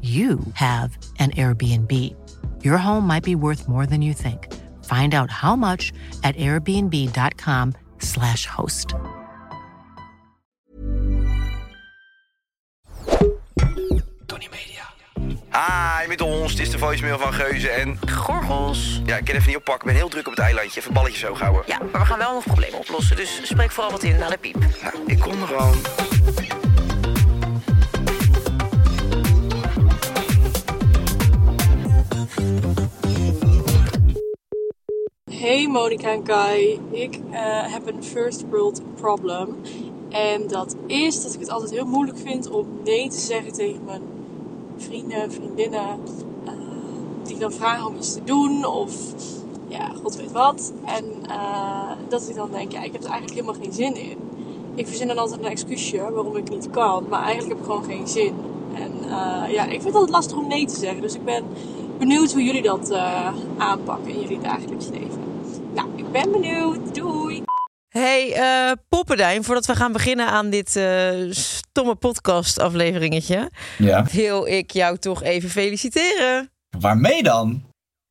you have an Airbnb. Your home might be worth more than you think. Find out how much at airbnb.com/slash host. Tony Media. Hi, met ons. Het is de voicemail van Geuze en... Gorgels. Ja, ik kan even niet oppakken. Ik ben heel druk op het eilandje. Even balletjes zo houden. Ja, maar we gaan wel nog problemen oplossen. Dus spreek vooral wat in naar de piep. Nou, ik kom er gewoon. Hey Monika en Kai, ik eh, heb een first world problem. En dat is dat ik het altijd heel moeilijk vind om nee te zeggen tegen mijn vrienden, vriendinnen. eh, die dan vragen om iets te doen of ja, god weet wat. En eh, dat ik dan denk, ja, ik heb er eigenlijk helemaal geen zin in. Ik verzin dan altijd een excuusje waarom ik niet kan, maar eigenlijk heb ik gewoon geen zin. En ja, ik vind het altijd lastig om nee te zeggen. Dus ik ben benieuwd hoe jullie dat aanpakken in jullie dagelijks leven. Ik ben benieuwd. Doei! Hey, eh Poppendijn, voordat we gaan beginnen aan dit eh, stomme podcast afleveringetje, Ja. wil ik jou toch even feliciteren. Waarmee dan?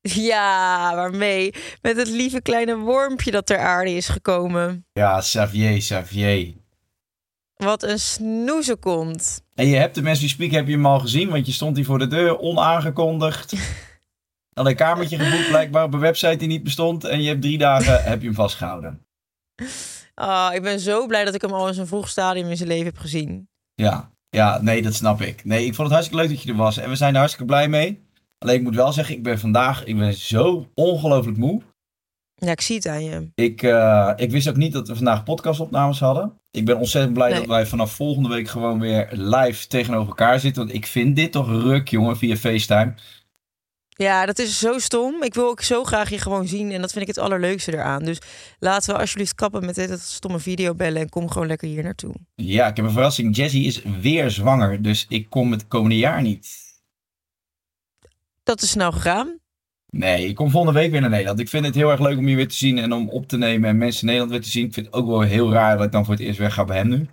Ja, waarmee? Met het lieve kleine wormpje dat ter aarde is gekomen. Ja, Xavier, Xavier. Wat een snoezekont. En je hebt de mensen die speak, heb je hem al gezien? Want je stond hier voor de deur, onaangekondigd. Had een kamertje geboekt blijkbaar op een website die niet bestond. En je hebt drie dagen heb je hem vastgehouden. Ah, ik ben zo blij dat ik hem al in zo'n vroeg stadium in zijn leven heb gezien. Ja, ja, nee, dat snap ik. Nee, ik vond het hartstikke leuk dat je er was. En we zijn er hartstikke blij mee. Alleen ik moet wel zeggen, ik ben vandaag, ik ben zo ongelooflijk moe. Ja, ik zie het aan je. Ik, eh, ik wist ook niet dat we vandaag podcastopnames hadden. Ik ben ontzettend blij Nee. dat wij vanaf volgende week gewoon weer live tegenover elkaar zitten. Want ik vind dit toch ruk, jongen, via FaceTime. Ja, dat is zo stom. Ik wil ook zo graag je gewoon zien. En dat vind ik het allerleukste eraan. Dus laten we alsjeblieft kappen met dit stomme videobellen. En kom gewoon lekker hier naartoe. Ja, ik heb een verrassing. Jessie is weer zwanger, dus ik kom het komende jaar niet. Dat is snel gegaan. Nee, ik kom volgende week weer naar Nederland. Ik vind het heel erg leuk om je weer te zien en om op te nemen en mensen in Nederland weer te zien. Ik vind het ook wel heel raar dat ik dan voor het eerst weg ga bij hem nu.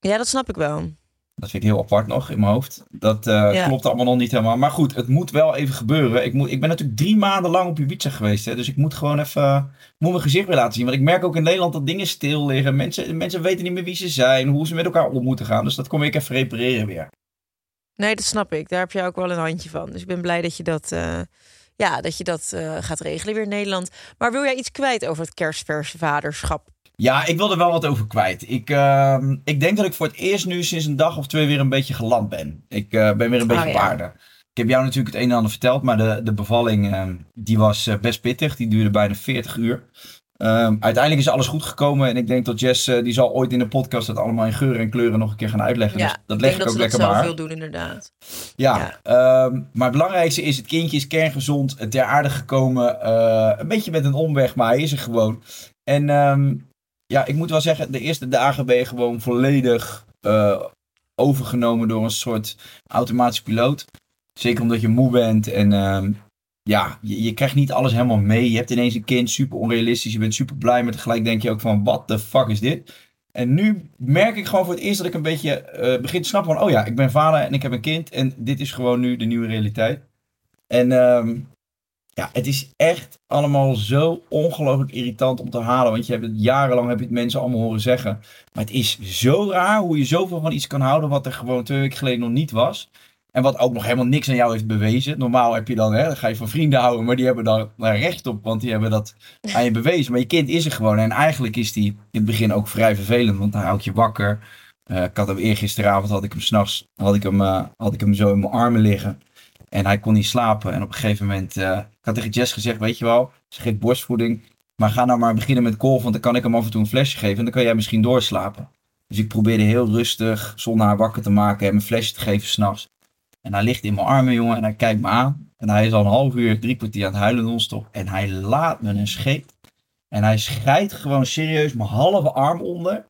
Ja, dat snap ik wel. Dat vind ik heel apart nog in mijn hoofd. Dat Ja. klopt allemaal nog niet helemaal. Maar goed, het moet wel even gebeuren. Ik, moet, ik ben natuurlijk drie maanden lang op Ibiza geweest. Hè, dus ik moet gewoon even eh, moet mijn gezicht weer laten zien. Want ik merk ook in Nederland dat dingen stil liggen. Mensen, mensen weten niet meer wie ze zijn. Hoe ze met elkaar om moeten gaan. Dus dat kom ik even repareren weer. Nee, dat snap ik. Daar heb je ook wel een handje van. Dus ik ben blij dat je dat, eh, ja, dat, je dat gaat regelen weer in Nederland. Maar wil jij iets kwijt over het kerstversvaderschap? Ja, ik wil er wel wat over kwijt. Ik, ehm, ik denk dat ik voor het eerst nu sinds een dag of twee weer een beetje geland ben. Ik eh, ben weer een beetje Oh, op ja. Ik heb jou natuurlijk het een en ander verteld, maar de, de bevalling ehm, die was eh, best pittig. Die duurde bijna 40 uur. Ehm, uiteindelijk is alles goed gekomen en ik denk dat Jess, eh, die zal ooit in de podcast dat allemaal in geuren en kleuren nog een keer gaan uitleggen. dus dat leg ik, ook lekker maar. wil doen, inderdaad. Ja, maar het belangrijkste is, het kindje is kerngezond, ter aarde gekomen. een beetje met een omweg, maar hij is er gewoon. En ja, ik moet wel zeggen, de eerste dagen ben je gewoon volledig eh, overgenomen door een soort automatische piloot. Zeker omdat je moe bent en ehm, ja, je, je krijgt niet alles helemaal mee. Je hebt ineens een kind, super onrealistisch, je bent super blij, maar tegelijk denk je ook van, what the fuck is dit? En nu merk ik gewoon voor het eerst dat ik een beetje eh, begin te snappen van, oh ja, ik ben vader en ik heb een kind en dit is gewoon nu de nieuwe realiteit. En ehm, ja, het is echt allemaal zo ongelooflijk irritant om te halen, want je hebt het jarenlang heb je het mensen allemaal horen zeggen. Maar het is zo raar hoe je zoveel van iets kan houden wat er gewoon twee weken geleden nog niet was. En wat ook nog helemaal niks aan jou heeft bewezen. Normaal heb je dan, hè, dan ga je van vrienden houden, maar die hebben daar recht op, want die hebben dat aan je bewezen. Maar je kind is er gewoon. En eigenlijk is die in het begin ook vrij vervelend, want hij houdt je wakker. Uh, ik had hem eergisteravond, had ik hem s'nachts, had, ik hem, uh, had ik hem zo in mijn armen liggen. En hij kon niet slapen. En op een gegeven moment, uh, ik had tegen Jess gezegd, weet je wel, ze geeft borstvoeding. Maar ga nou maar beginnen met kolf, want dan kan ik hem af en toe een flesje geven. En dan kan jij misschien doorslapen. Dus ik probeerde heel rustig, zonder haar wakker te maken, hem een flesje te geven s'nachts. En hij ligt in mijn armen, jongen, en hij kijkt me aan. En hij is al een half uur, drie kwartier aan het huilen non-stop. En hij laat me een scheet. En hij scheidt gewoon serieus mijn halve arm onder.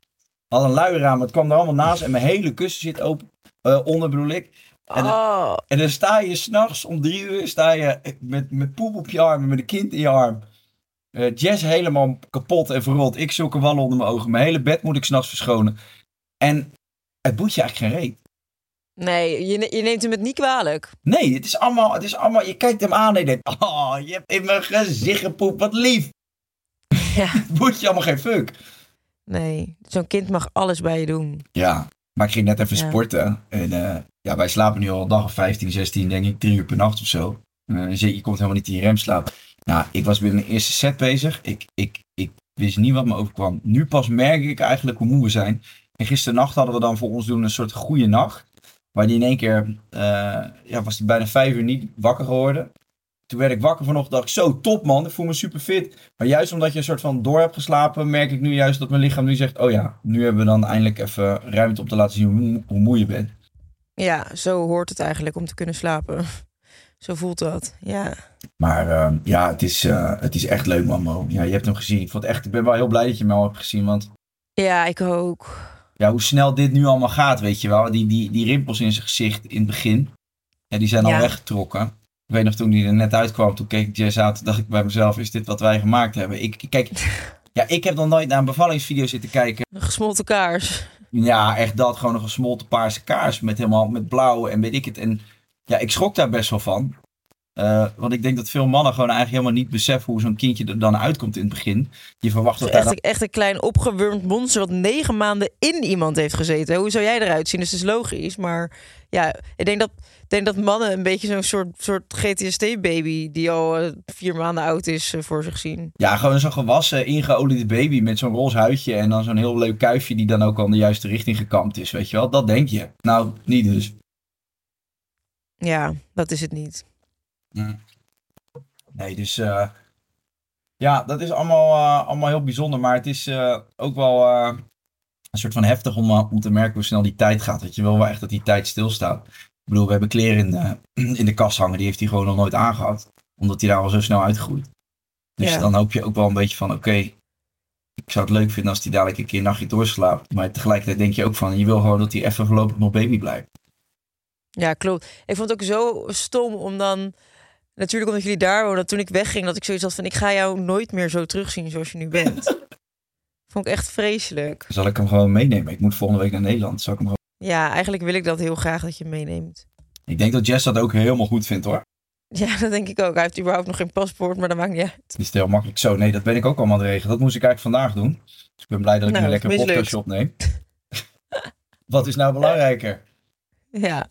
Had een luier aan, maar het kwam er allemaal naast. En mijn hele kussen zit open, uh, onder bedoel ik. En, Oh. en dan sta je s'nachts om drie uur sta je met, met poep op je arm, met een kind in je arm. Uh, Jess helemaal kapot en verrot. Ik zulke wallen onder mijn ogen. Mijn hele bed moet ik s'nachts verschonen. En het boet je eigenlijk geen reet. Nee, je, ne- je neemt hem het niet kwalijk. Nee, het is allemaal, het is allemaal, je kijkt hem aan en je denkt, oh, je hebt in mijn gezicht gepoept, wat lief. Ja. Het boet je allemaal geen fuck. Nee, zo'n kind mag alles bij je doen. Ja, maar ik ging net even Ja. sporten. En eh, ja, wij slapen nu al een dag of 15, 16, denk ik, drie uur per nacht of zo. Eh, je, je komt helemaal niet in je remslaap. Nou, ik was met mijn eerste set bezig. Ik, ik, ik wist niet wat me overkwam. Nu pas merk ik eigenlijk hoe moe we zijn. En gisternacht hadden we dan voor ons doen een soort goede nacht. Maar die in één keer, eh, ja, was die bijna vijf uur niet wakker geworden. Toen werd ik wakker vanochtend, dacht ik, zo top man, ik voel me super fit. Maar juist omdat je een soort van door hebt geslapen, merk ik nu juist dat mijn lichaam nu zegt, oh ja, nu hebben we dan eindelijk even ruimte om te laten zien hoe, hoe moe je bent. Ja, zo hoort het eigenlijk om te kunnen slapen. Zo voelt dat, ja. Maar eh, ja, het is, eh, het is echt leuk man. Ja, je hebt hem gezien. Ik, vond echt, ik ben wel heel blij dat je hem al hebt gezien, want Ja, ik ook. ja, hoe snel dit nu allemaal gaat, weet je wel. Die, die, die rimpels in zijn gezicht in het begin, ja, die zijn al Ja. weggetrokken. Ik weet nog, toen die er net uitkwam, toen keek ik Jess aan, toen dacht ik bij mezelf, is dit wat wij gemaakt hebben? Ik, kijk, ja, ik heb nog nooit naar een bevallingsvideo zitten kijken. Een gesmolten kaars. Ja, echt dat, gewoon een gesmolten paarse kaars met helemaal met blauw en weet ik het. En ja, ik schrok daar best wel van. Eh, want ik denk dat veel mannen gewoon eigenlijk helemaal niet beseffen hoe zo'n kindje er dan uitkomt in het begin. Je verwacht dat Echt, echt een klein opgewurmd monster wat negen maanden in iemand heeft gezeten. Hoe zou jij eruit zien? Dus het is logisch. Maar ja, ik denk dat, ik denk dat mannen een beetje zo'n soort, soort GTSD-baby... die al eh, vier maanden oud is, eh, voor zich zien. Ja, gewoon zo'n gewassen, ingeoliede baby met zo'n roze huidje en dan zo'n heel leuk kuifje die dan ook al in de juiste richting gekamd is, weet je wel. Dat denk je. Nou, niet dus. Ja, dat is het niet. Nee, dus eh, ja, dat is allemaal, eh, allemaal heel bijzonder, maar het is eh, ook wel een soort van heftig om, om te merken hoe snel die tijd gaat. Dat je wil wel echt dat die tijd stilstaat. Ik bedoel, we hebben kleren in de, in de kast hangen, die heeft hij gewoon nog nooit aangehad, omdat hij daar al zo snel uitgroeit. Dus Ja. dan hoop je ook wel een beetje van, oké, ik zou het leuk vinden als hij dadelijk een keer een nachtje doorslaapt. Maar tegelijkertijd denk je ook van, je wil gewoon dat hij even voorlopig nog baby blijft. Ja, klopt. Ik vond het ook zo stom om dan... Natuurlijk omdat jullie daar wonen, toen ik wegging... dat ik zoiets had van, ik ga jou nooit meer zo terugzien zoals je nu bent. vond ik echt vreselijk. Zal ik hem gewoon meenemen? Ik moet volgende week naar Nederland. Zal ik hem gewoon... Ja, eigenlijk wil ik dat heel graag dat je hem meeneemt. Ik denk dat Jess dat ook helemaal goed vindt hoor. Ja, dat denk ik ook. Hij heeft überhaupt nog geen paspoort, maar dat maakt niet uit. Het is heel makkelijk zo. Nee, dat ben ik ook allemaal aan het regelen. Dat moest ik eigenlijk vandaag doen. Dus ik ben blij dat ik Nou, nu lekker een podcastje opneem. Wat is nou belangrijker? Ja,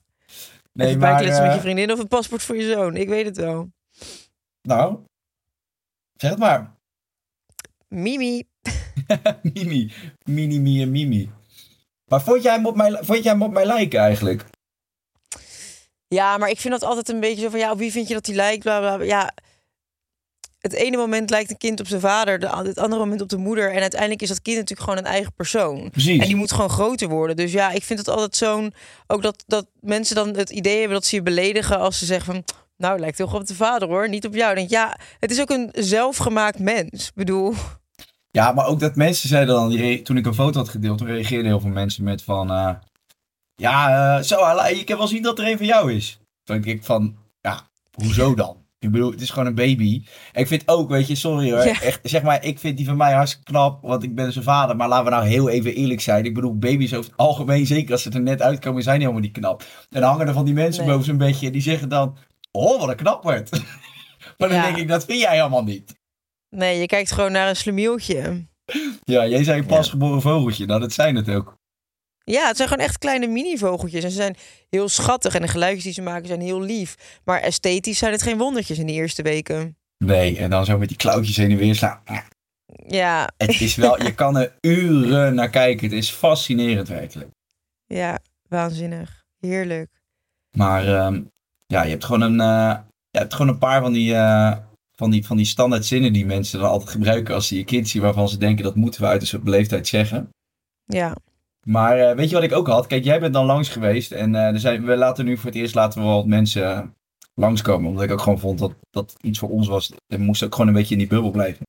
Nee, even bijkletsen met je eh, vriendin of een paspoort voor je zoon. Ik weet het wel. nou, zeg het maar. Mimi. Mimi. Mini, Mie en Mimi. Maar vond jij, hem op mij, vond jij hem op mij lijken eigenlijk? Ja, maar ik vind dat altijd een beetje zo van... Ja, op wie vind je dat hij lijkt? Bla, bla, bla. Ja, het ene moment lijkt een kind op zijn vader. De, het andere moment op de moeder. En uiteindelijk is dat kind natuurlijk gewoon een eigen persoon. Precies. En die moet gewoon groter worden. Dus ja, ik vind het altijd zo'n... Ook dat, dat mensen dan het idee hebben dat ze je beledigen... als ze zeggen van... Nou, het lijkt heel goed op de vader hoor, niet op jou. Ik Denk, ja, het is ook een zelfgemaakt mens. Ik bedoel, Ja, maar ook dat mensen zeiden dan, toen ik een foto had gedeeld, toen reageerden heel veel mensen met van, eh, ja, eh, zo, je kan wel zien dat er een van jou is. Toen denk ik van, ja, hoezo dan? Ik bedoel, het is gewoon een baby. En ik vind ook, weet je, sorry hoor, Ja. echt, zeg maar, ik vind die van mij hartstikke knap, want ik ben zijn vader. Maar laten we nou heel even eerlijk zijn. Ik bedoel, baby's over het algemeen, zeker als ze er net uitkomen, zijn helemaal niet knap. En dan hangen er van die mensen Nee. boven zo'n beetje, die zeggen dan, oh, wat een knapper. maar dan Ja. denk ik, dat vind jij helemaal niet. nee, je kijkt gewoon naar een slemieltje. Ja, jij zei een pasgeboren vogeltje. Nou, dat zijn het ook. Ja, het zijn gewoon echt kleine mini-vogeltjes. En ze zijn heel schattig. En de geluidjes die ze maken zijn heel lief. Maar esthetisch zijn het geen wondertjes in de eerste weken. Nee, en dan zo met die klauwtjes heen en weer slaan. Ja, Het is wel, je kan er uren naar kijken. Het is fascinerend werkelijk. ja, waanzinnig. Heerlijk. Maar ehm, ja, je hebt gewoon een, eh, je hebt gewoon een paar van die, eh, van, die, van die standaard zinnen die mensen dan altijd gebruiken als ze je kind zien, waarvan ze denken dat moeten we uit een soort beleefdheid zeggen. Ja, Maar eh, weet je wat ik ook had? Kijk, jij bent dan langs geweest en eh, er zijn, we laten nu voor het eerst laten we wel wat mensen langskomen. Omdat ik ook gewoon vond dat dat iets voor ons was. We moesten ook gewoon een beetje in die bubbel blijven.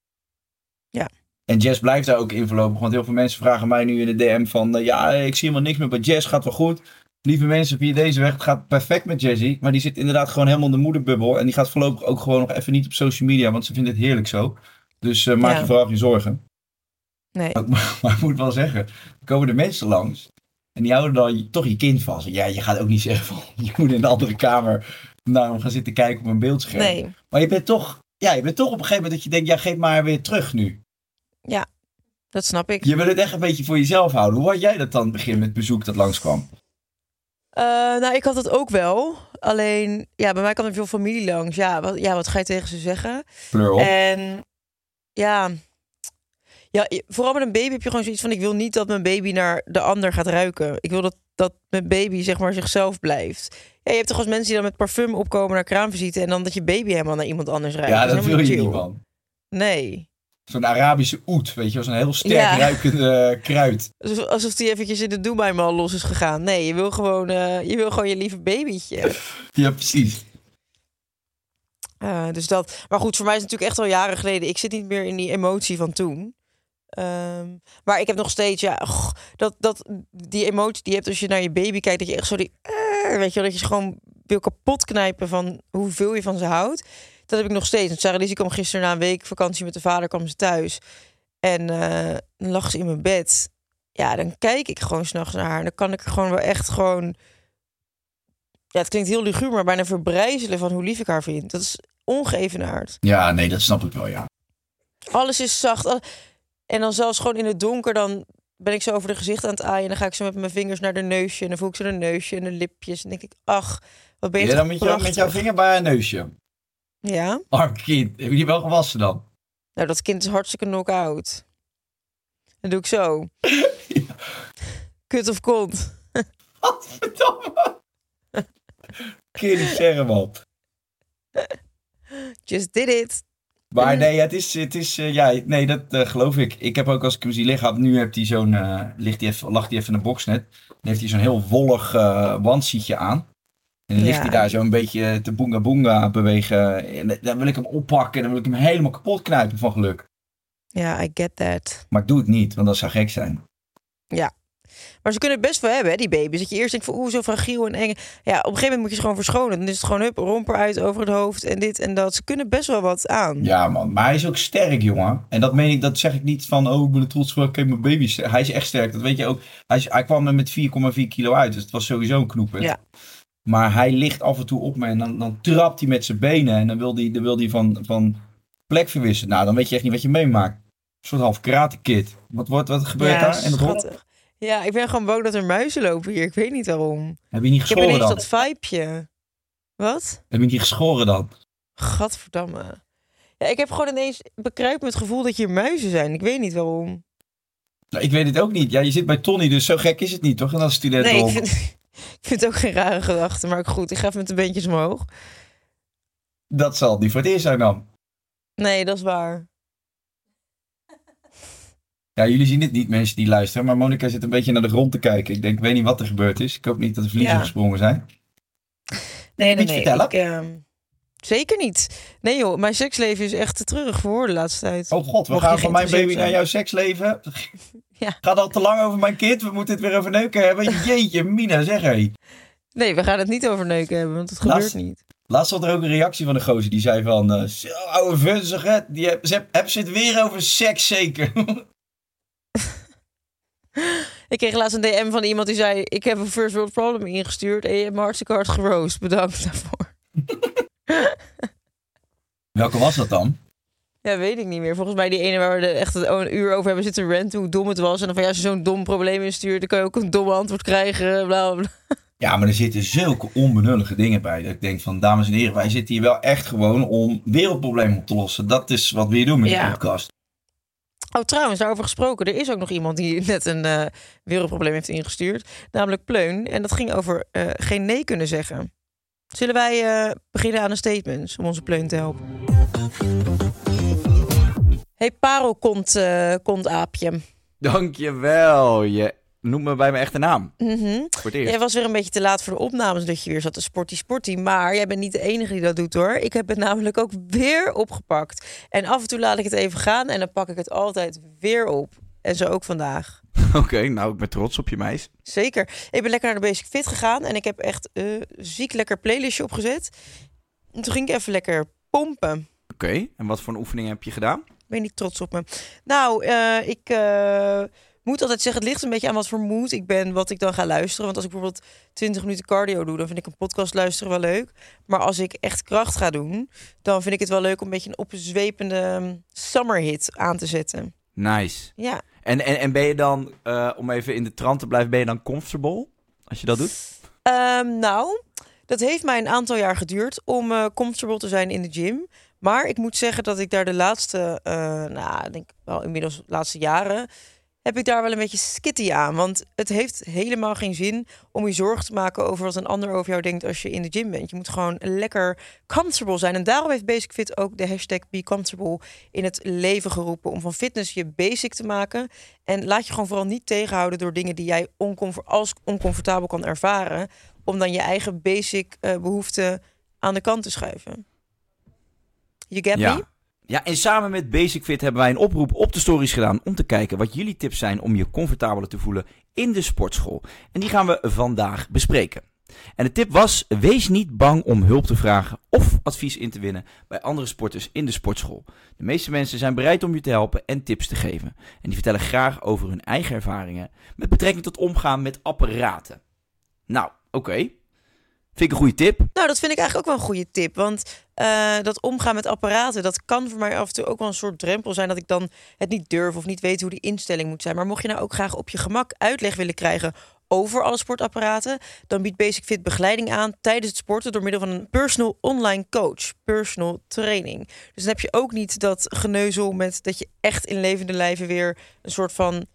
Ja. En Jess blijft daar ook in voorlopig. Want heel veel mensen vragen mij nu in de DM van... eh, ja, ik zie helemaal niks meer bij Jess. Gaat wel goed. Lieve mensen, via deze weg. Het gaat perfect met Jessie. Maar die zit inderdaad gewoon helemaal in de moederbubbel. En die gaat voorlopig ook gewoon nog even niet op social media. Want ze vindt het heerlijk zo. Dus maak Ja. je vooral geen zorgen. Nee. Maar, maar ik moet wel zeggen, er komen er mensen langs. En die houden dan toch je kind vast. Ja, je gaat ook niet zeggen van je moet in een andere kamer naar hem gaan zitten kijken op een beeldscherm. Nee, Maar je bent toch, ja, je bent toch op een gegeven moment dat je denkt, ja, geef maar weer terug nu. dat snap ik. Je wil het echt een beetje voor jezelf houden. Hoe had jij dat dan begin met bezoek dat langskwam? Eh, nou, ik had het ook wel. Alleen, ja, bij mij kwam er veel familie langs. Ja, wat, ja, wat ga je tegen ze zeggen? Pleur op. En ja, ja, vooral met een baby heb je gewoon zoiets van: ik wil niet dat mijn baby naar de ander gaat ruiken. Ik wil dat, dat mijn baby zeg maar zichzelf blijft. Ja, je hebt toch als mensen die dan met parfum opkomen naar kraamvisite en dan dat je baby helemaal naar iemand anders ruikt. ja, dat wil je chill. niet, man. Nee. Zo'n Arabische oet, weet je. Zo'n heel sterk Ja. ruikende kruid. Alsof, alsof die eventjes in de Dubai mal los is gegaan. Nee, je wil gewoon, eh, je, wil gewoon je lieve babytje. Ja, precies. Eh, dus dat. Maar goed, voor mij is het natuurlijk echt al jaren geleden. Ik zit niet meer in die emotie van toen. Ehm, maar ik heb nog steeds, ja, dat, dat, die emotie die je hebt als je naar je baby kijkt, dat je echt zo die, eh, weet je wel, dat je ze gewoon wil kapot knijpen van hoeveel je van ze houdt. Dat heb ik nog steeds. Want Sarah Lizzie kwam gisteren na een week vakantie met de vader, kwam ze thuis. En dan lag ze in mijn bed. Ja, dan kijk ik gewoon s'nachts naar haar. En dan kan ik er gewoon wel echt gewoon... Ja, het klinkt heel luguber, maar bijna verbrijzelen van hoe lief ik haar vind. Dat is ongeëvenaard. Ja, nee, dat snap ik wel, ja. Alles is zacht. Al- En dan zelfs gewoon in het donker, dan ben ik zo over de gezicht aan het aaien. En dan ga ik zo met mijn vingers naar de neusje. En dan voel ik zo de neusje en de lipjes. En dan denk ik, ach, wat ben je Ja, dan met, jou, met jouw vinger bij haar neusje. Ja, Arm kind. Heb je die wel gewassen dan? nou dat kind is hartstikke knock-out. Dan doe ik zo. Kut of kont. Godverdomme. Kun je niet zeggen, man. Just did it. Maar nee, het is, het is eh, ja, nee, dat eh, geloof ik. Ik heb ook als ik hem zie liggen, had- nu heeft hij zo'n, eh, ligt hij even, lag hij even in de box net. Dan heeft hij zo'n heel wollig uh, aan. En dan ligt Ja. hij daar zo een beetje te boonga boonga bewegen. En dan wil ik hem oppakken en dan wil ik hem helemaal kapot knijpen van geluk. Ja, I get that. Maar ik doe het niet, want dat zou gek zijn. Maar ze kunnen het best wel hebben, hè, die baby's. Dat je eerst denkt van, oeh, zo fragiel en eng. Ja, op een gegeven moment moet je ze gewoon verschonen. Dan is het gewoon, hup, romper uit over het hoofd en dit en dat. Ze kunnen best wel wat aan. Ja, man. Maar hij is ook sterk, jongen. En dat meen ik, dat zeg ik niet van, oh, ik ben er trots op, kijk mijn baby. is sterk. Hij is echt sterk, dat weet je ook. Hij, is- hij kwam er met 4,4 kilo uit, dus het was sowieso een knoeper. Ja. Maar hij ligt af en toe op me en dan, dan trapt hij met zijn benen. En dan wil hij, dan wil hij van, van plek verwisselen. Nou, dan weet je echt niet wat je meemaakt. Een soort half karate kid. Wat, wordt, wat gebeurt ja, daar? En dat. Ja, ik ben gewoon bang dat er muizen lopen hier. Ik weet niet waarom. Heb je niet Ik heb geschoren ineens dan? dat vibeje. Wat? Heb je niet geschoren dan? Gadverdamme. Ja, ik heb gewoon ineens bekruipt met het gevoel dat hier muizen zijn. Ik weet niet waarom. Nou, ik weet het ook niet. Ja, je zit bij Tony, dus zo gek is het niet, toch? En als student Nee, ik vind, ik vind het ook geen rare gedachte. Maar goed, ik ga even met de beentjes omhoog. Dat zal niet voor het eerst zijn dan. Nee, dat is waar. Ja, jullie zien het niet, mensen die luisteren. Maar Monica zit een beetje naar de grond te kijken. Ik denk, ik weet niet wat er gebeurd is. Ik hoop niet dat er vliezen Ja. gesprongen zijn. Nee, Niet vertellen? Ik, ehm, zeker niet. Nee joh, mijn seksleven is echt te treurig voor de laatste tijd. Oh god, we Mocht gaan van mijn baby naar jouw seksleven. Ja. Gaat al te lang over mijn kind. We moeten het weer over neuken hebben. Jeetje, Mina, zeg hé. Nee, we gaan het niet over neuken hebben, want het Laatst- gebeurt niet. Laatst had er ook een reactie van een gozer. Die zei van, eh, zo ouwe vunzige. Die heb, ze heb, heb ze het weer over seks zeker. Ik kreeg laatst een DM van iemand die zei... ik heb een first world problem ingestuurd... en je hebt me hartstikke hard geroost. Bedankt daarvoor. Welke was dat dan? Ja, weet ik niet meer. Volgens mij die ene waar we er echt een uur over hebben zitten renten, hoe dom het was. En dan van ja, als je zo'n dom probleem instuurt, dan kan je ook een domme antwoord krijgen. Bla, bla. Ja, maar er zitten zulke onbenullige dingen bij. Dat ik denk van, dames en heren, wij zitten hier wel echt gewoon om wereldproblemen op te lossen. Dat is wat we hier doen met Ja. de podcast. Oh, trouwens, daarover gesproken. Er is ook nog iemand die net een eh, wereldprobleem heeft ingestuurd. Namelijk Pleun. En dat ging over eh, geen nee kunnen zeggen. Zullen wij eh, beginnen aan de statements om onze Pleun te helpen? Hey, Parel komt, komt aapje. Dankjewel. Je noemt me bij mijn echte naam. Mhm. Voor het. Jij was weer een beetje te laat voor de opnames dat je weer zat te sporty sporty. Maar jij bent niet de enige die dat doet hoor. Ik heb het namelijk ook weer opgepakt. En af en toe laat ik het even gaan en dan pak ik het altijd weer op. En zo ook vandaag. Oké, nou, ik ben trots op je meis. Zeker. Ik ben lekker naar de Basic Fit gegaan en ik heb echt eh ziek lekker playlistje opgezet. En toen ging ik even lekker pompen. Oké, en wat voor een oefening heb je gedaan? Ben niet trots op me. Nou, eh, ik eh, moet altijd zeggen, het ligt een beetje aan wat voor moed ik ben, wat ik dan ga luisteren. Want als ik bijvoorbeeld 20 minuten cardio doe, dan vind ik een podcast luisteren wel leuk. Maar als ik echt kracht ga doen, dan vind ik het wel leuk om een beetje een opzwepende um, summerhit aan te zetten. Nice. Ja. En, en, en ben je dan, eh, om even in de trant te blijven, ben je dan comfortable als je dat doet? Ehm, nou, dat heeft mij een aantal jaar geduurd om eh, comfortable te zijn in de gym. Maar ik moet zeggen dat ik daar de laatste, eh, nou, ik denk wel inmiddels de laatste jaren, heb ik daar wel een beetje skitty aan. Want het heeft helemaal geen zin om je zorgen te maken over wat een ander over jou denkt als je in de gym bent. Je moet gewoon lekker comfortable zijn. En daarom heeft Basic Fit ook de hashtag Be Comfortable in het leven geroepen. Om van fitness je basic te maken. En laat je gewoon vooral niet tegenhouden door dingen die jij als oncomfortabel kan ervaren. Om dan je eigen basic eh, behoeften aan de kant te schuiven. You get me? Ja, en samen met Basic Fit hebben wij een oproep op de stories gedaan om te kijken wat jullie tips zijn om je comfortabeler te voelen in de sportschool. En die gaan we vandaag bespreken. En de tip was: wees niet bang om hulp te vragen of advies in te winnen bij andere sporters in de sportschool. De meeste mensen zijn bereid om je te helpen en tips te geven. En die vertellen graag over hun eigen ervaringen met betrekking tot omgaan met apparaten. Nou, oké. Vind ik een goede tip. Nou, dat vind ik eigenlijk ook wel een goede tip. Want uh, dat omgaan met apparaten, dat kan voor mij af en toe ook wel een soort drempel zijn dat ik dan het niet durf of niet weet hoe die instelling moet zijn. Maar mocht je nou ook graag op je gemak uitleg willen krijgen over alle sportapparaten, dan biedt Basic Fit begeleiding aan tijdens het sporten door middel van een personal online coach, personal training. Dus dan heb je ook niet dat geneuzel met dat je echt in levende lijven weer een soort van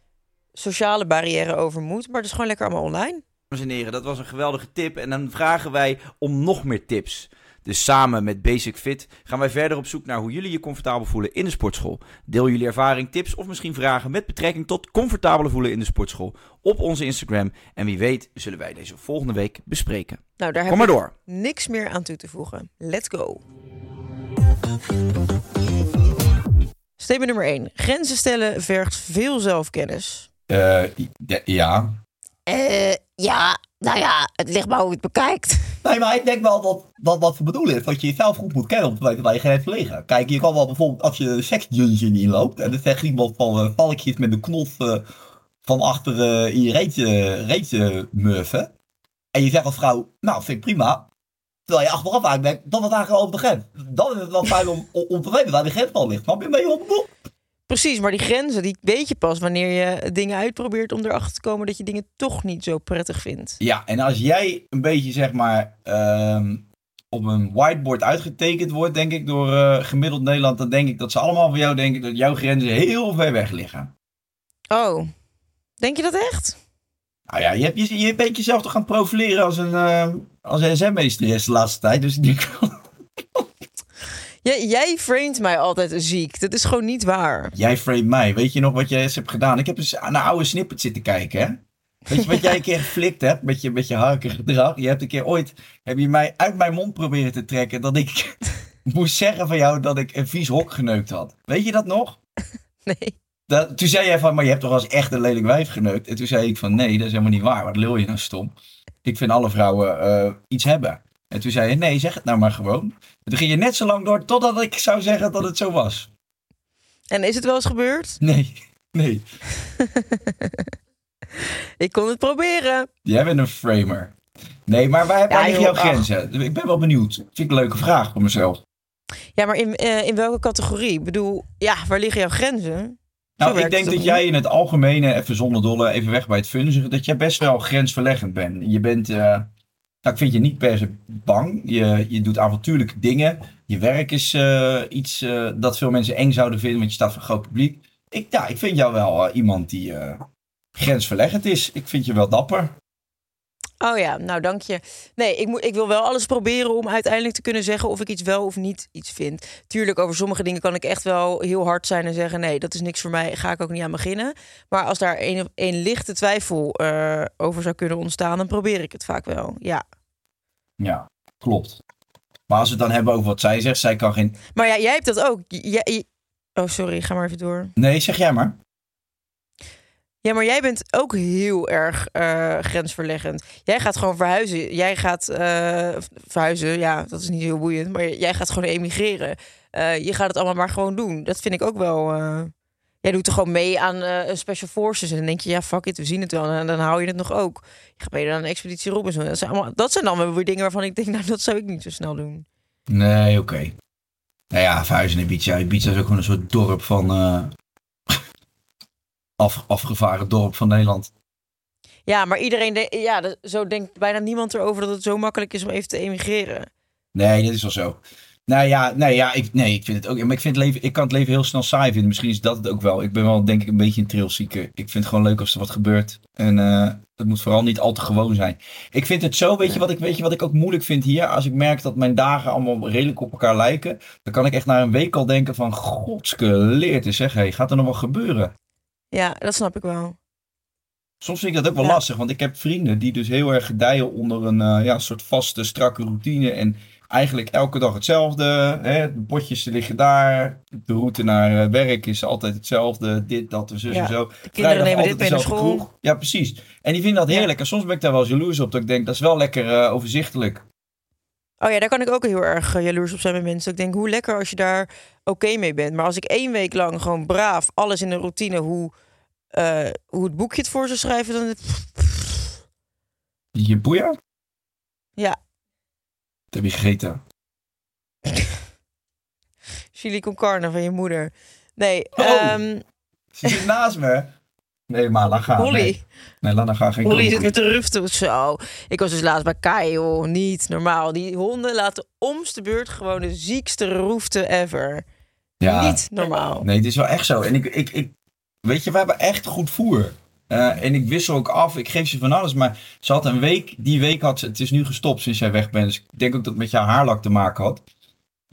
sociale barrière over moet. Maar het is gewoon lekker allemaal online. Dames en heren, dat was een geweldige tip. En dan vragen wij om nog meer tips. Dus samen met Basic Fit gaan wij verder op zoek naar hoe jullie je comfortabel voelen in de sportschool. Deel jullie ervaring, tips of misschien vragen met betrekking tot comfortabel voelen in de sportschool op onze Instagram. En wie weet zullen wij deze volgende week bespreken. Nou, daar Kom heb maar door. niks meer aan toe te voegen. Let's go. Statement nummer 1. Grenzen stellen vergt veel zelfkennis. Uh, ja. Uh, ja, nou ja, het ligt maar hoe je het bekijkt. Nee, maar ik denk wel dat, dat wat we bedoelen is dat je jezelf goed moet kennen om te weten waar je grenzen liggen. Kijk, je kan wel bijvoorbeeld als je een seksdungeon inloopt en dan zegt iemand van uh, valkjes met een knop uh, van achter uh, in je reet, reet murfen. En je zegt als vrouw, nou vind ik prima. Terwijl je achteraf eigenlijk denkt, dat is eigenlijk over de grens. Dan is het wel fijn om, om te weten waar de grens al ligt. Je? Ben je op Precies, maar die grenzen die weet je pas wanneer je dingen uitprobeert om erachter te komen dat je dingen toch niet zo prettig vindt. Ja, en als jij een beetje zeg maar um, op een whiteboard uitgetekend wordt, denk ik, door uh, gemiddeld Nederland, dan denk ik dat ze allemaal van jou denken dat jouw grenzen heel ver weg liggen. Oh, denk je dat echt? Nou ja, je, hebt, je, je bent jezelf toch gaan profileren als een, uh, als een SM-meesteres de laatste tijd, dus ik denk Jij, jij framet mij altijd ziek. Dat is gewoon niet waar. Jij framet mij. Weet je nog wat jij eens hebt gedaan? Ik heb eens naar oude snippet zitten kijken, hè? Weet je wat jij een keer geflikt hebt met je, met je gedrag? Je hebt een keer ooit, heb je mij uit mijn mond proberen te trekken dat ik moest zeggen van jou dat ik een vies hok geneukt had. Weet je dat nog? Nee. Dat, toen zei jij van, maar je hebt toch als echt een lelijk wijf geneukt? En toen zei ik van, nee, dat is helemaal niet waar. Wat lul je nou stom? Ik vind alle vrouwen uh, iets hebben. En toen zei je, nee, zeg het nou maar gewoon. En toen ging je net zo lang door totdat ik zou zeggen dat het zo was. En is het wel eens gebeurd? Nee, nee. ik kon het proberen. Jij bent een framer. Nee, maar waar, waar Ja, liggen joh, jouw grenzen? Ik ben wel benieuwd. Vind ik een leuke vraag voor mezelf. Ja, maar in, eh, in welke categorie? Ik bedoel, ja, waar liggen jouw grenzen? Nou, ik denk dat jij in het algemene, even zonder dolle, even weg bij het funzigen, dat jij best wel grensverleggend bent. Je bent, eh, nou, ik vind je niet per se bang. Je, je doet avontuurlijke dingen. Je werk is eh, iets eh, dat veel mensen eng zouden vinden, want je staat voor een groot publiek. Ik, ja, ik vind jou wel eh, iemand die grensverleggend is. Ik vind je wel dapper. Oh ja, nou dank je. Nee, ik, moet, ik wil wel alles proberen om uiteindelijk te kunnen zeggen of ik iets wel of niet iets vind. Tuurlijk, over sommige dingen kan ik echt wel heel hard zijn en zeggen: nee, dat is niks voor mij, ga ik ook niet aan beginnen. Maar als daar een, een lichte twijfel eh, over zou kunnen ontstaan, dan probeer ik het vaak wel. Ja. Ja, klopt. Maar als we het dan hebben over wat zij zegt, zij kan geen... Maar ja, jij hebt dat ook. Jij, oh, sorry, ga maar even door. Nee, zeg jij maar. Ja, maar jij bent ook heel erg eh, grensverleggend. Jij gaat gewoon verhuizen. Jij gaat eh, verhuizen, ja, dat is niet heel boeiend. Maar jij gaat gewoon emigreren. Eh, je gaat het allemaal maar gewoon doen. Dat vind ik ook wel... Jij doet er gewoon mee aan Special Forces. En dan denk je, ja, fuck it, we zien het wel. En dan hou je het nog ook. Je gaat mee aan een expeditie Robinson. Dat zijn, allemaal, dat zijn weer dingen waarvan ik denk, nou, dat zou ik niet zo snel doen. Nee, oké. Nou ja, verhuizen in Ibiza. Ibiza is ook gewoon een soort dorp van... af, afgevaren dorp van Nederland. Ja, maar iedereen, de- ja, zo denkt bijna niemand erover dat het zo makkelijk is om even te emigreren. Nee, dat is wel zo. Nou ja, nee, ja ik, nee, ik vind het ook. Maar ik, vind het leven, ik kan het leven heel snel saai vinden. Misschien is dat het ook wel. Ik ben wel, denk ik, een beetje een trilzieker. Ik vind het gewoon leuk als er wat gebeurt. En eh het moet vooral niet al te gewoon zijn. Ik vind het zo, weet je, wat ik, weet je wat ik ook moeilijk vind hier? Als ik merk dat mijn dagen allemaal redelijk op elkaar lijken. Dan kan ik echt na een week al denken van, godske leert is zeg. Hey, gaat er nog wat gebeuren? Ja, dat snap ik wel. Soms vind ik dat ook wel Ja. lastig, want ik heb vrienden die dus heel erg gedijen onder een eh, ja, soort vaste, strakke routine. En eigenlijk elke dag hetzelfde. Hè? De potjes liggen daar. De route naar eh, werk is altijd hetzelfde. Dit, dat, Ja. en zo. De kinderen nemen dit mee naar school. kroeg. Ja, precies. En die vinden dat Ja. heerlijk. En soms ben ik daar wel jaloers op. Dat ik denk, dat is wel lekker eh, overzichtelijk. Oh ja, daar kan ik ook heel erg eh, jaloers op zijn met mensen. Ik denk, hoe lekker als je daar oké mee bent. Maar als ik één week lang gewoon braaf, alles in een routine, hoe, eh, hoe het boekje het voor zou schrijven, dan... Je boeien? Ja, Dat heb je gegeten. chili con carne van je moeder. Nee, Oh. ehm Ze zit naast me. Nee, maar gaan. Holly. Nee, nee gaan. Geen Holly komen. zit weer te ruften. Zo. Ik was dus laatst bij Kai, joh. Niet normaal. Die honden laten omste beurt gewoon de ziekste roefte ever. Ja. Niet normaal. Nee, het is wel echt zo. En ik, ik, ik weet je, we hebben echt goed voer. Eh, en ik wissel ook af. Ik geef ze van alles. Maar ze had een week. Die week had ze. Het is nu gestopt sinds jij weg bent. Dus ik denk ook dat het met jouw haarlak te maken had.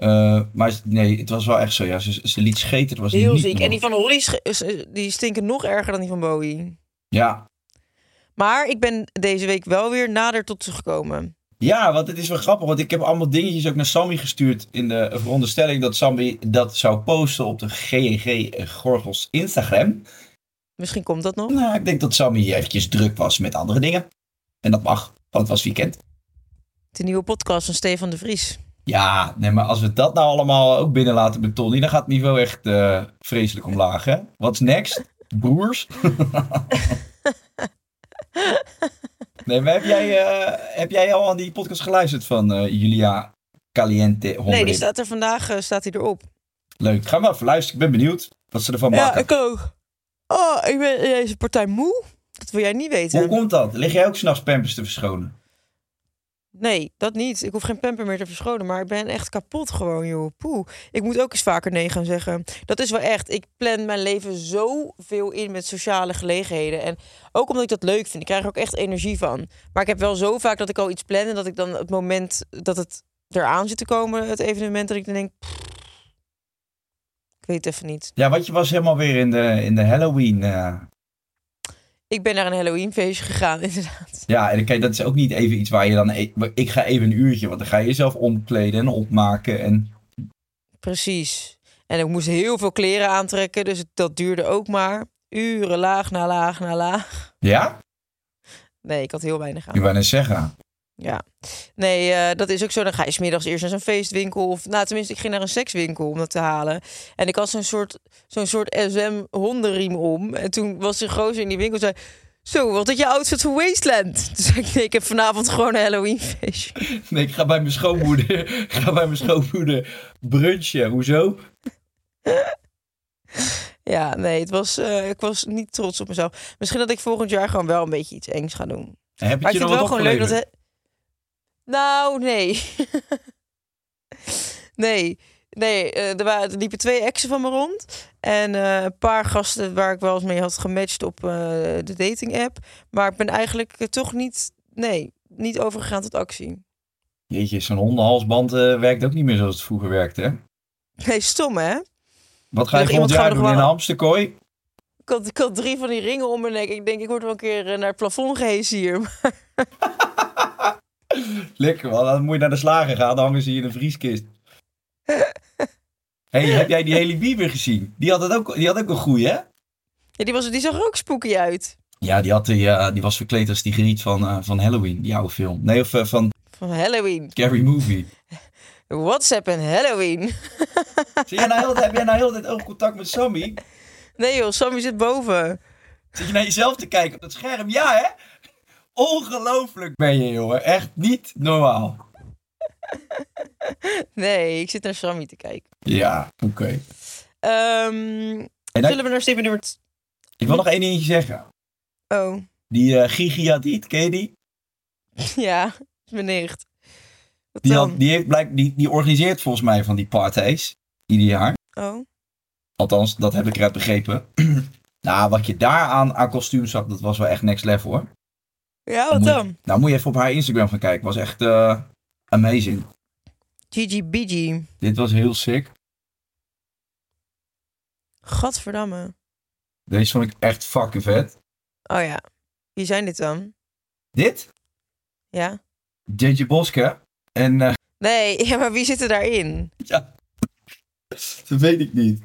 Eh, maar nee, het was wel echt zo. Ja, ze, ze liet scheten. Het was Heel niet ziek. En die van Holly is- die stinken nog erger dan die van Bowie. Ja. Maar ik ben deze week wel weer nader tot ze gekomen. ja, want het is wel grappig. Want ik heb allemaal dingetjes ook naar Sammy gestuurd. In de veronderstelling dat Sammy dat zou posten op de GNG Gorgels Instagram. Misschien komt dat nog. Nou, ik denk dat Sammy eventjes druk was met andere dingen. En dat mag, want het was weekend. De nieuwe podcast van Stefan de Vries. Ja, nee, maar als we dat nou allemaal ook binnenlaten met Tony, dan gaat het niveau echt eh, vreselijk omlaag, hè? What's next? Broers? nee, maar heb jij, eh, heb jij al aan die podcast geluisterd van eh, Julia Caliente Hombre? Nee, die staat er vandaag staat hij erop. Leuk, ga maar even luisteren. Ik ben benieuwd wat ze ervan Ja, maken. ik ook. Oh, ik ben deze partij moe. Dat wil jij niet weten. Hoe komt dat? Lig jij ook s'nachts pampers te verschonen? Nee, dat niet. Ik hoef geen pamper meer te verschonen, maar ik ben echt kapot gewoon, joh. Poeh. Ik moet ook eens vaker nee gaan zeggen. Dat is wel echt. Ik plan mijn leven zoveel in met sociale gelegenheden. En ook omdat ik dat leuk vind. Ik krijg ook echt energie van. Maar ik heb wel zo vaak dat ik al iets plan en dat ik dan het moment dat het eraan zit te komen, het evenement, dat ik dan denk... ik weet het even niet. Ja, want je was helemaal weer in de, in de Halloween. eh, Ik ben naar een Halloween-feestje gegaan, inderdaad. Ja, en kijk, dat is ook niet even iets waar je dan... e- Ik ga even een uurtje, want dan ga je jezelf omkleden en opmaken. En Precies. En ik moest heel veel kleren aantrekken, dus het- dat duurde ook maar uren, laag na laag na laag. ja, Nee, ik had heel weinig ik aan. wou net zeggen. Ja. Nee, eh, dat is ook zo. Dan ga je 's middags eerst naar zo'n feestwinkel. Of, nou, tenminste, ik ging naar een sekswinkel om dat te halen. En ik had zo'n soort, zo'n soort SM-hondenriem om. En toen was de gozer in die winkel zei... Zo, wat is je outfit voor Wasteland? Toen zei ik, nee, ik heb vanavond gewoon een Halloween feestje. Nee, ik ga bij mijn schoonmoeder, ik ga bij mijn schoonmoeder brunchen. Hoezo? Ja, nee, het was, eh, ik was niet trots op mezelf. Misschien dat ik volgend jaar gewoon wel een beetje iets engs ga doen. En heb Maar je ik je vind het wel gewoon leuk dat... Nou, nee. nee. Nee, eh, er, waren, er liepen twee exen van me rond. En eh, een paar gasten waar ik wel eens mee had gematcht op eh, de dating app. Maar ik ben eigenlijk toch niet... Nee, niet overgegaan tot actie. Jeetje, zo'n hondenhalsband eh, werkt ook niet meer zoals het vroeger werkte, hè? Nee, stom hè? Wat ga je volgend jaar doen in een hamsterkooi? Ik had, ik had drie van die ringen om mijn nek. Ik denk, ik word wel een keer naar het plafond gehezen hier. Lekker, man. Dan moet je naar de slager gaan, dan hangen ze hier in een vrieskist. hey, heb jij die Haley Bieber gezien? Die had, het ook, die had ook een goeie, hè? Ja, die, was, die zag er ook spooky uit. Ja, die, had, die, eh, die was verkleed als die geriet van, eh, van Halloween, die oude film. Nee, of eh, van Van Halloween. Scary Movie. WhatsApp en Halloween. Zie jij nou heel, heb jij nou heel de tijd oogcontact met Sammy? Nee joh, Sammy zit boven. Zit je naar jezelf te kijken op dat scherm? Ja, hè? Ongelooflijk ben je, jongen. Echt niet normaal. Nee, ik zit naar Sammy te kijken. Ja, oké. Ehm, En dan- zullen we naar stip nummer... Ik wil nog één dingetje zeggen. Oh, Die eh Gigi Hadid, ken je die? ja, mijn nicht. Die, had, die, heeft blijk, die, die organiseert volgens mij van die parties. Ieder jaar. Oh, Althans, dat heb ik eruit begrepen. nou, wat je daar aan, aan kostuum zag, dat was wel echt next level hoor. Ja, wat moet, dan? Nou, moet je even op haar Instagram gaan kijken. Was echt eh, amazing. Gigi Bigi. Dit was heel sick. Gadverdamme. Deze vond ik echt fucking vet. Oh ja, wie zijn dit dan? Dit? Ja? JJ Boske. En eh, Nee, ja, maar wie zit er daarin? ja, dat weet ik niet.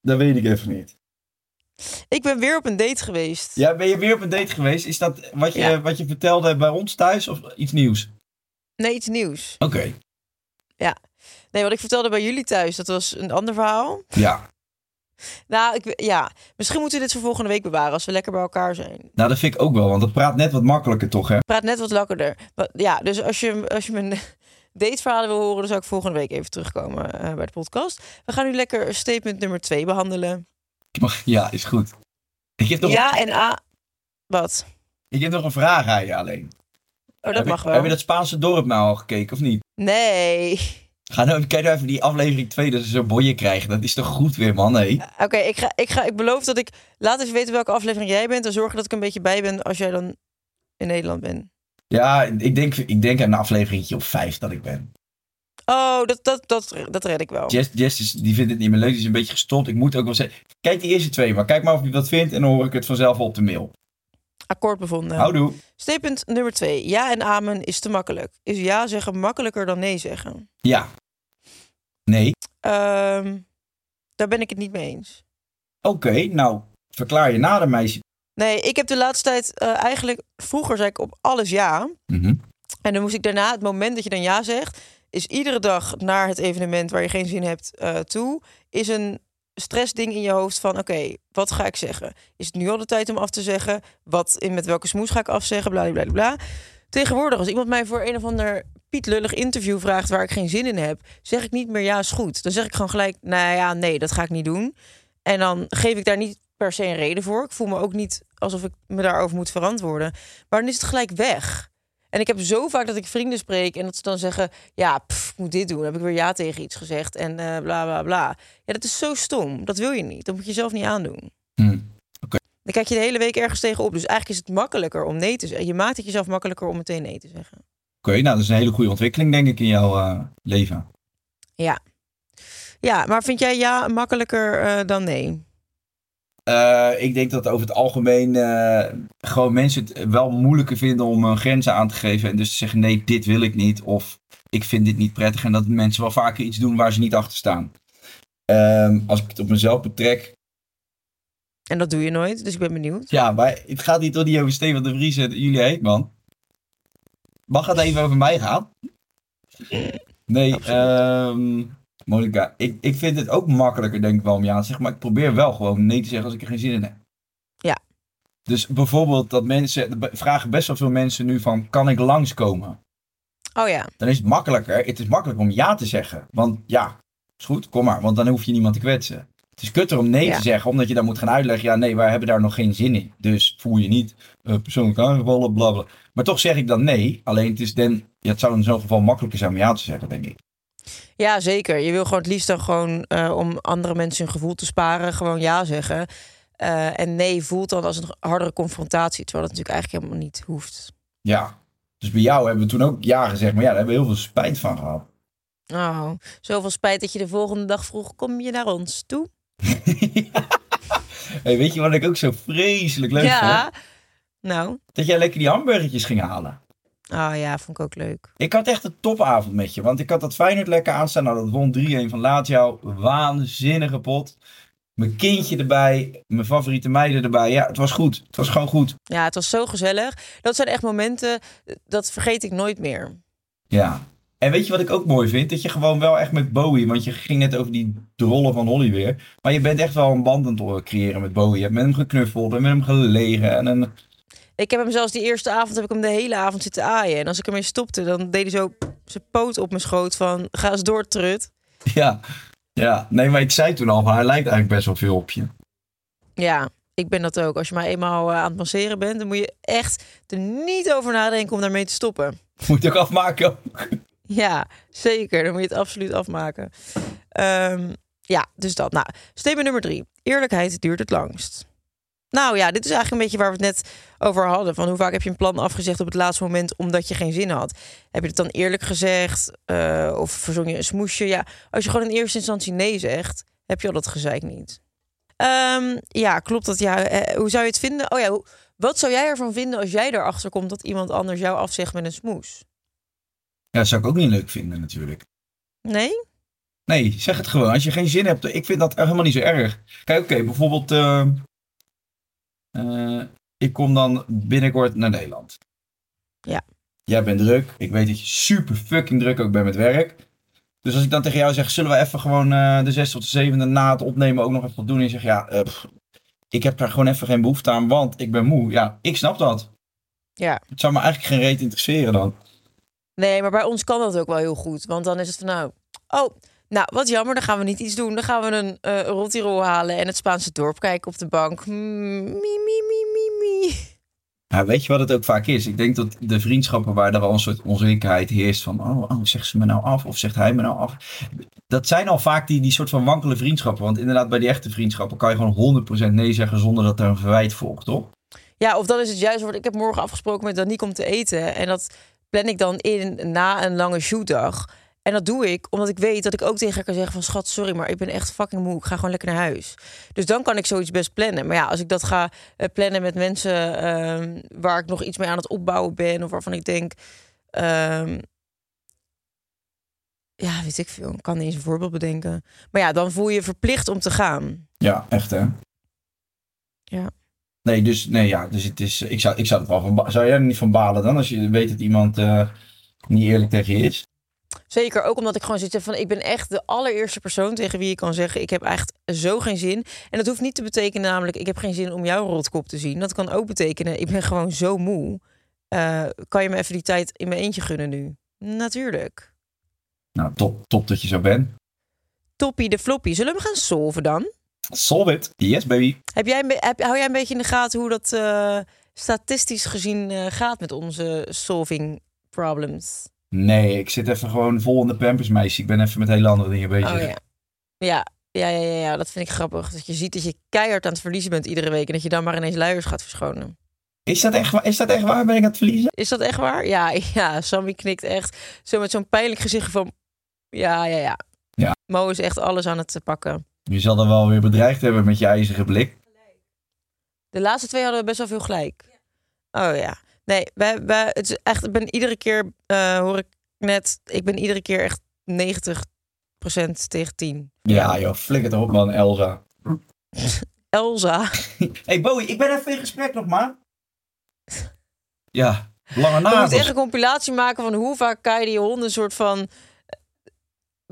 Dat weet ik even niet. Ik ben weer op een date geweest. Ja, ben je weer op een date geweest? Is dat wat je, Ja. wat je vertelde bij ons thuis of iets nieuws? Nee, iets nieuws. Oké. Nee, wat ik vertelde bij jullie thuis, dat was een ander verhaal. Ja. Nou, ik, ja, misschien moeten we dit voor volgende week bewaren als we lekker bij elkaar zijn. Nou, dat vind ik ook wel, want dat praat net wat makkelijker toch, hè? Praat net wat lekkerder. Ja, dus als je, als je mijn dateverhalen wil horen, dan zou ik volgende week even terugkomen eh, bij de podcast. We gaan nu lekker statement nummer twee behandelen. Mag- Ja, is goed. Ik heb nog, Ja en A. Wat? ik heb nog een vraag aan je alleen. Oh, dat heb, mag je, wel. heb je dat Spaanse dorp nou al gekeken, of niet? Nee. Ga nou, kijk nou even die aflevering 2, dat ze zo'n bonje krijgen. Dat is toch goed weer, man, hé? Oké, ik, ga, ik, ga, ik beloof dat ik... Laat even weten welke aflevering jij bent. En zorgen dat ik een beetje bij ben als jij dan in Nederland bent. Ja, ik denk, ik denk aan een afleveringetje op 5 dat ik ben. Oh, dat, dat, dat, dat red ik wel. Jess, Jess is, die vindt het niet meer leuk, die is een beetje gestopt. Ik moet ook wel zeggen, kijk die eerste twee, maar kijk maar of je dat vindt en dan hoor ik het vanzelf op de mail. Akkoord bevonden. Houdoe. Statement nummer twee. Ja en amen is te makkelijk. Is ja zeggen makkelijker dan nee zeggen? Ja. Nee. Ehm, daar ben ik het niet mee eens. Oké, nou, verklaar je nader, meisje. Nee, ik heb de laatste tijd eh, eigenlijk... Vroeger zei ik op alles ja. Mhm. En dan moest ik daarna, het moment dat je dan ja zegt... is iedere dag naar het evenement waar je geen zin hebt eh, toe... is een stressding in je hoofd van... oké, wat ga ik zeggen? Is het nu al de tijd om af te zeggen? Wat, in met welke smoes ga ik afzeggen? Bla, bla, bla. Tegenwoordig, als iemand mij voor een of ander pietlullig interview vraagt... waar ik geen zin in heb, zeg ik niet meer ja is goed. Dan zeg ik gewoon gelijk, nou ja, nee, dat ga ik niet doen. En dan geef ik daar niet per se een reden voor. Ik voel me ook niet alsof ik me daarover moet verantwoorden. Maar dan is het gelijk weg. En ik heb zo vaak dat ik vrienden spreek en dat ze dan zeggen: Ja, pff, ik moet dit doen. Dan heb ik weer ja tegen iets gezegd en eh, bla bla bla. Ja, dat is zo stom. Dat wil je niet. Dat moet je zelf niet aandoen. Hm. Dan kijk je de hele week ergens tegenop. Dus eigenlijk is het makkelijker om nee te zeggen. Je maakt het jezelf makkelijker om meteen nee te zeggen. Oké, nou, dat is een hele goede ontwikkeling, denk ik, in jouw eh, leven. Ja. Ja, maar vind jij ja makkelijker eh, dan nee? Eh, ik denk dat over het algemeen eh, gewoon mensen het wel moeilijker vinden om hun grenzen aan te geven. En dus te zeggen, nee, dit wil ik niet. Of ik vind dit niet prettig. En dat mensen wel vaker iets doen waar ze niet achter staan. Ehm, als ik het op mezelf betrek. En dat doe je nooit, dus ik ben benieuwd. Ja, maar het gaat niet door die over Steven de Vries en jullie heet, man. Mag het even over mij gaan? Nee, ehm Monica, ik, ik vind het ook makkelijker, denk ik wel, om ja te zeggen. Maar ik probeer wel gewoon nee te zeggen als ik er geen zin in heb. Dus bijvoorbeeld dat mensen, vragen best wel veel mensen nu van, kan ik langskomen? Oh ja. Dan is het makkelijker, het is makkelijk om ja te zeggen. Want ja, is goed, kom maar, want dan hoef je niemand te kwetsen. Het is kutter om nee Ja. te zeggen, omdat je dan moet gaan uitleggen, ja nee, wij hebben daar nog geen zin in. Dus voel je niet eh, persoonlijk aangevallen, bla bla. Maar toch zeg ik dan nee, alleen het, is dan, ja, het zou in zo'n geval makkelijker zijn om ja te zeggen, denk ik. Ja, zeker. Je wil gewoon het liefst dan gewoon eh, om andere mensen hun gevoel te sparen, gewoon ja zeggen. Eh, en nee voelt dan als een hardere confrontatie, terwijl dat natuurlijk eigenlijk helemaal niet hoeft. Ja, dus bij jou hebben we toen ook ja gezegd, maar ja, daar hebben we heel veel spijt van gehad. Oh, zoveel spijt dat je de volgende dag vroeg, kom je naar ons toe? Hey, weet je wat ik ook zo vreselijk leuk ja. vond? Nou, Dat jij lekker die hamburgertjes ging halen. Oh ja, vond ik ook leuk. Ik had echt een topavond met je. Want ik had dat Feyenoord lekker aanstaan. Nou, dat won 3-1 van Lazio. Waanzinnige pot. Mijn kindje erbij. Mijn favoriete meiden erbij. Ja, het was goed. Het was gewoon goed. Ja, het was zo gezellig. Dat zijn echt momenten, dat vergeet ik nooit meer. Ja. En weet je wat ik ook mooi vind? Dat je gewoon wel echt met Bowie... Want je ging net over die drollen van Holly weer. Maar je bent echt wel een band aan het creëren met Bowie. Je hebt met hem geknuffeld en met hem gelegen. En een... Ik heb hem zelfs die eerste avond heb ik hem de hele avond zitten aaien. En als ik ermee stopte, dan deed hij zo zijn poot op mijn schoot van ga eens door, trut. Ja. Ja. Nee, maar ik zei toen al, van, hij lijkt eigenlijk best wel veel op je. Ja, ik ben dat ook. Als je maar eenmaal eh, aan het masseren bent, dan moet je echt er niet over nadenken om daarmee te stoppen. Moet je ook afmaken. Ja, zeker. Dan moet je het absoluut afmaken. Ehm, ja, dus dat. Nou, statement nummer drie. Eerlijkheid duurt het langst. Nou ja, dit is eigenlijk een beetje waar we het net over hadden. Van hoe vaak heb je een plan afgezegd op het laatste moment omdat je geen zin had? Heb je het dan eerlijk gezegd? Eh, of verzon je een smoesje? Ja, als je gewoon in eerste instantie nee zegt, heb je al dat gezeik niet. Ehm, ja, klopt dat? Ja, eh, hoe zou je het vinden? Oh ja, wat zou jij ervan vinden als jij erachter komt dat iemand anders jou afzegt met een smoes? Ja, dat zou ik ook niet leuk vinden natuurlijk. Nee? Nee, zeg het gewoon. Als je geen zin hebt, ik vind dat helemaal niet zo erg. Kijk, oké, bijvoorbeeld, eh, eh, ik kom dan binnenkort naar Nederland. Ja. Jij bent druk. Ik weet dat je super fucking druk ook bent met werk. Dus als ik dan tegen jou zeg, zullen we even gewoon eh, de 6 tot de 7 na het opnemen ook nog even wat doen? En je zegt, ja, eh, pff, ik heb daar gewoon even geen behoefte aan, want ik ben moe. Ja, ik snap dat. Ja. Het zou me eigenlijk geen reet interesseren dan. Nee, maar bij ons kan dat ook wel heel goed. Want dan is het van nou, oh, nou wat jammer, dan gaan we niet iets doen. Dan gaan we een eh rottirol halen en het Spaanse dorp kijken op de bank. Mm, mi, mi, mi, mi, mi. Ja, weet je wat het ook vaak is? Ik denk dat de vriendschappen waar er al een soort onzekerheid heerst van, oh, oh, zegt ze me nou af of zegt hij me nou af? Dat zijn al vaak die, die soort van wankele vriendschappen. Want inderdaad, bij die echte vriendschappen kan je gewoon 100% nee zeggen zonder dat er een verwijt volgt, toch? Ja, of dan is het juist, ik heb morgen afgesproken met Danique om te eten. En dat plan ik dan in na een lange shootdag. En dat doe ik omdat ik weet dat ik ook tegen haar kan zeggen van... schat, sorry, maar ik ben echt fucking moe. Ik ga gewoon lekker naar huis. Dus dan kan ik zoiets best plannen. Maar ja, als ik dat ga eh, plannen met mensen... ehm, waar ik nog iets mee aan het opbouwen ben... of waarvan ik denk... ehm, ja, weet ik veel. Ik kan niet eens een voorbeeld bedenken. Maar ja, dan voel je je verplicht om te gaan. Ja, echt hè? Ja. Nee, dus, nee, ja, dus het is, ik zou, ik zou het wel van, zou jij er niet van balen dan als je weet dat iemand eh, niet eerlijk tegen je is? Zeker, ook omdat ik gewoon heb van... ik ben echt de allereerste persoon tegen wie ik kan zeggen... ik heb echt zo geen zin. En dat hoeft niet te betekenen namelijk... ik heb geen zin om jouw rotkop te zien. Dat kan ook betekenen, ik ben gewoon zo moe. Eh, kan je me even die tijd in mijn eentje gunnen nu? Natuurlijk. Nou, top, top dat je zo bent. Toppie de floppy. Zullen we gaan solven dan? Solve it. Yes, baby. Heb jij, heb, hou jij een beetje in de gaten hoe dat eh, statistisch gezien eh, gaat... met onze solving problems? Nee, ik zit even gewoon vol in de pampers, meisje. Ik ben even met hele andere dingen bezig. Oh ja. Ja, ja, ja, ja, ja, dat vind ik grappig. Dat je ziet dat je keihard aan het verliezen bent iedere week... en dat je dan maar ineens luiers gaat verschonen. Is dat echt, wa- is dat echt waar? Ben ik aan het verliezen? Is dat echt waar? Ja, ja. Sammy knikt echt zo met zo'n pijnlijk gezicht van... Ja, ja, ja. Ja. Mo is echt alles aan het pakken. Je zal er wel weer bedreigd hebben met je ijzeren blik. De laatste twee hadden we best wel veel gelijk. Oh ja. Nee, wij, wij, het is echt, ik ben iedere keer, eh, hoor ik net, ik ben iedere keer echt 90% tegen 10. Ja, joh, flikker erop man, Elsa. Elsa. hey Bowie, ik ben even in gesprek nog maar. Ja, lange We moeten echt nagels. een compilatie maken van hoe vaak Kai die honden een soort van...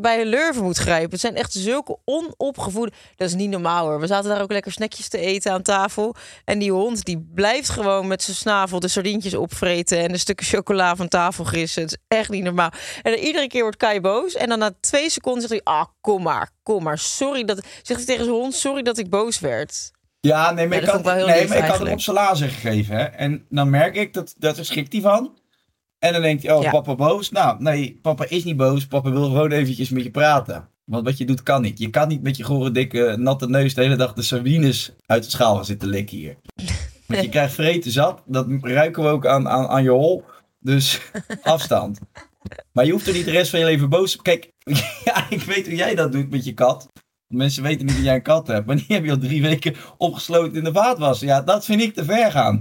bij een lurven moet grijpen. Het zijn echt zulke onopgevoede... Dat is niet normaal hoor. We zaten daar ook lekker snackjes te eten aan tafel. En die hond die blijft gewoon met zijn snavel de sardientjes opvreten... en de stukken chocola van tafel grissen. Het is echt niet normaal. En dan iedere keer wordt Kai boos. En dan na twee seconden zegt hij... Ah, kom maar, kom maar. Sorry dat... Zegt hij tegen zijn hond, sorry dat ik boos werd. Ja, nee, maar Ja, ik had, nee, maar ik had hem op zijn lazer gegeven. Hè? En dan merk ik dat, dat er schrikt hij van. En dan denkt hij, oh, Ja. papa boos. Nou, nee, papa is niet boos. Papa wil gewoon eventjes met je praten. Want wat je doet kan niet. Je kan niet met je gore, dikke, natte neus de hele dag de sardines uit de schaal gaan zitten likken hier. Want je krijgt vreten zat. Dat ruiken we ook aan, aan, aan je hol. Dus afstand. Maar je hoeft er niet de rest van je leven boos op. Kijk, ja, ik weet hoe jij dat doet met je kat. Mensen weten niet dat jij een kat hebt. Maar die heb je al drie weken opgesloten in de vaatwas. Ja, dat vind ik te ver gaan.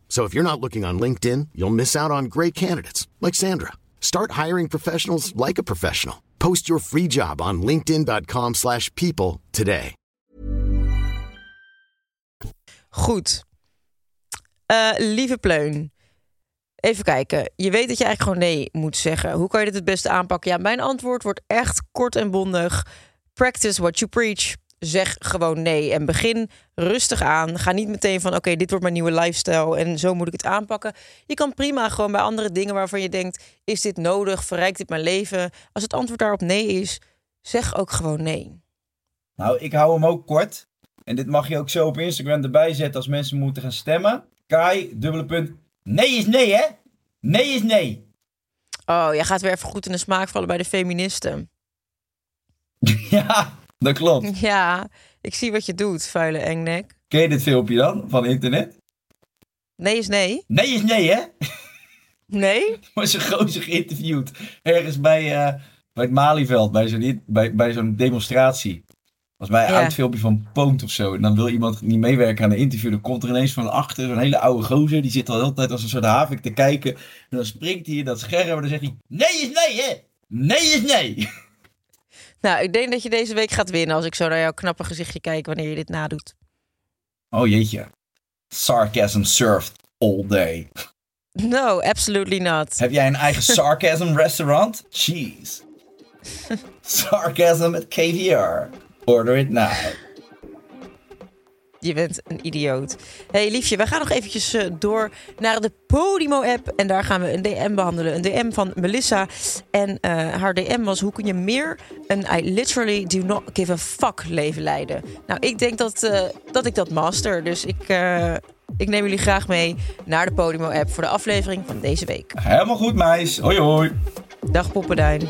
So if you're not looking on LinkedIn, you'll miss out on great candidates like Sandra. Start hiring professionals like a professional. Post your free job on linkedin.com/people today. Goed. Eh, lieve Pleun. Even kijken. Je weet dat je eigenlijk gewoon nee moet zeggen. Hoe kan je dit het beste aanpakken? Ja, mijn antwoord wordt echt kort en bondig. Practice what you preach. Zeg gewoon nee en begin rustig aan. Ga niet meteen van oké, dit wordt mijn nieuwe lifestyle en zo moet ik het aanpakken. Je kan prima gewoon bij andere dingen waarvan je denkt: is dit nodig? Verrijkt dit mijn leven? Als het antwoord daarop nee is, zeg ook gewoon nee. Nou, ik hou hem ook kort. En dit mag je ook zo op Instagram erbij zetten als mensen moeten gaan stemmen. Kai, dubbele punt. Nee is nee, hè? Nee is nee. Oh, jij gaat weer even goed in de smaak vallen bij de feministen. ja, dat klopt. Ja, ik zie wat je doet, vuile engnek. Ken je dit filmpje dan van internet? Nee is nee. Nee is nee, hè? Nee? was een gozer geïnterviewd. Ergens bij, eh, bij het Malieveld, bij zo'n, bij, bij zo'n demonstratie. Was bij een Ja. oud filmpje van Poont of zo. En dan wil iemand niet meewerken aan de interview. Dan komt er ineens van achter zo'n hele oude gozer. Die zit al de hele tijd als een soort havik te kijken. En dan springt hij in dat scherm en dan zegt hij... Nee is nee, hè? Nee is nee. Nou, ik denk dat je deze week gaat winnen als ik zo naar jouw knappe gezichtje kijk wanneer je dit nadoet. Oh jeetje. Sarcasm served all day. No, absolutely not. Heb jij een eigen sarcasm restaurant? Cheese. sarcasm at KVR. Order it now. Je bent een idioot. hey, liefje, we gaan nog eventjes eh, door naar de Podimo-app. En daar gaan we een DM behandelen. Een DM van Melissa. En eh, haar DM was, hoe kun je meer een I literally do not give a fuck leven leiden? Nou, ik denk dat, eh, dat ik dat master. Dus ik, ik neem jullie graag mee naar de Podimo-app voor de aflevering van deze week. Helemaal goed, meis. Hoi hoi. Dag Poppenduin.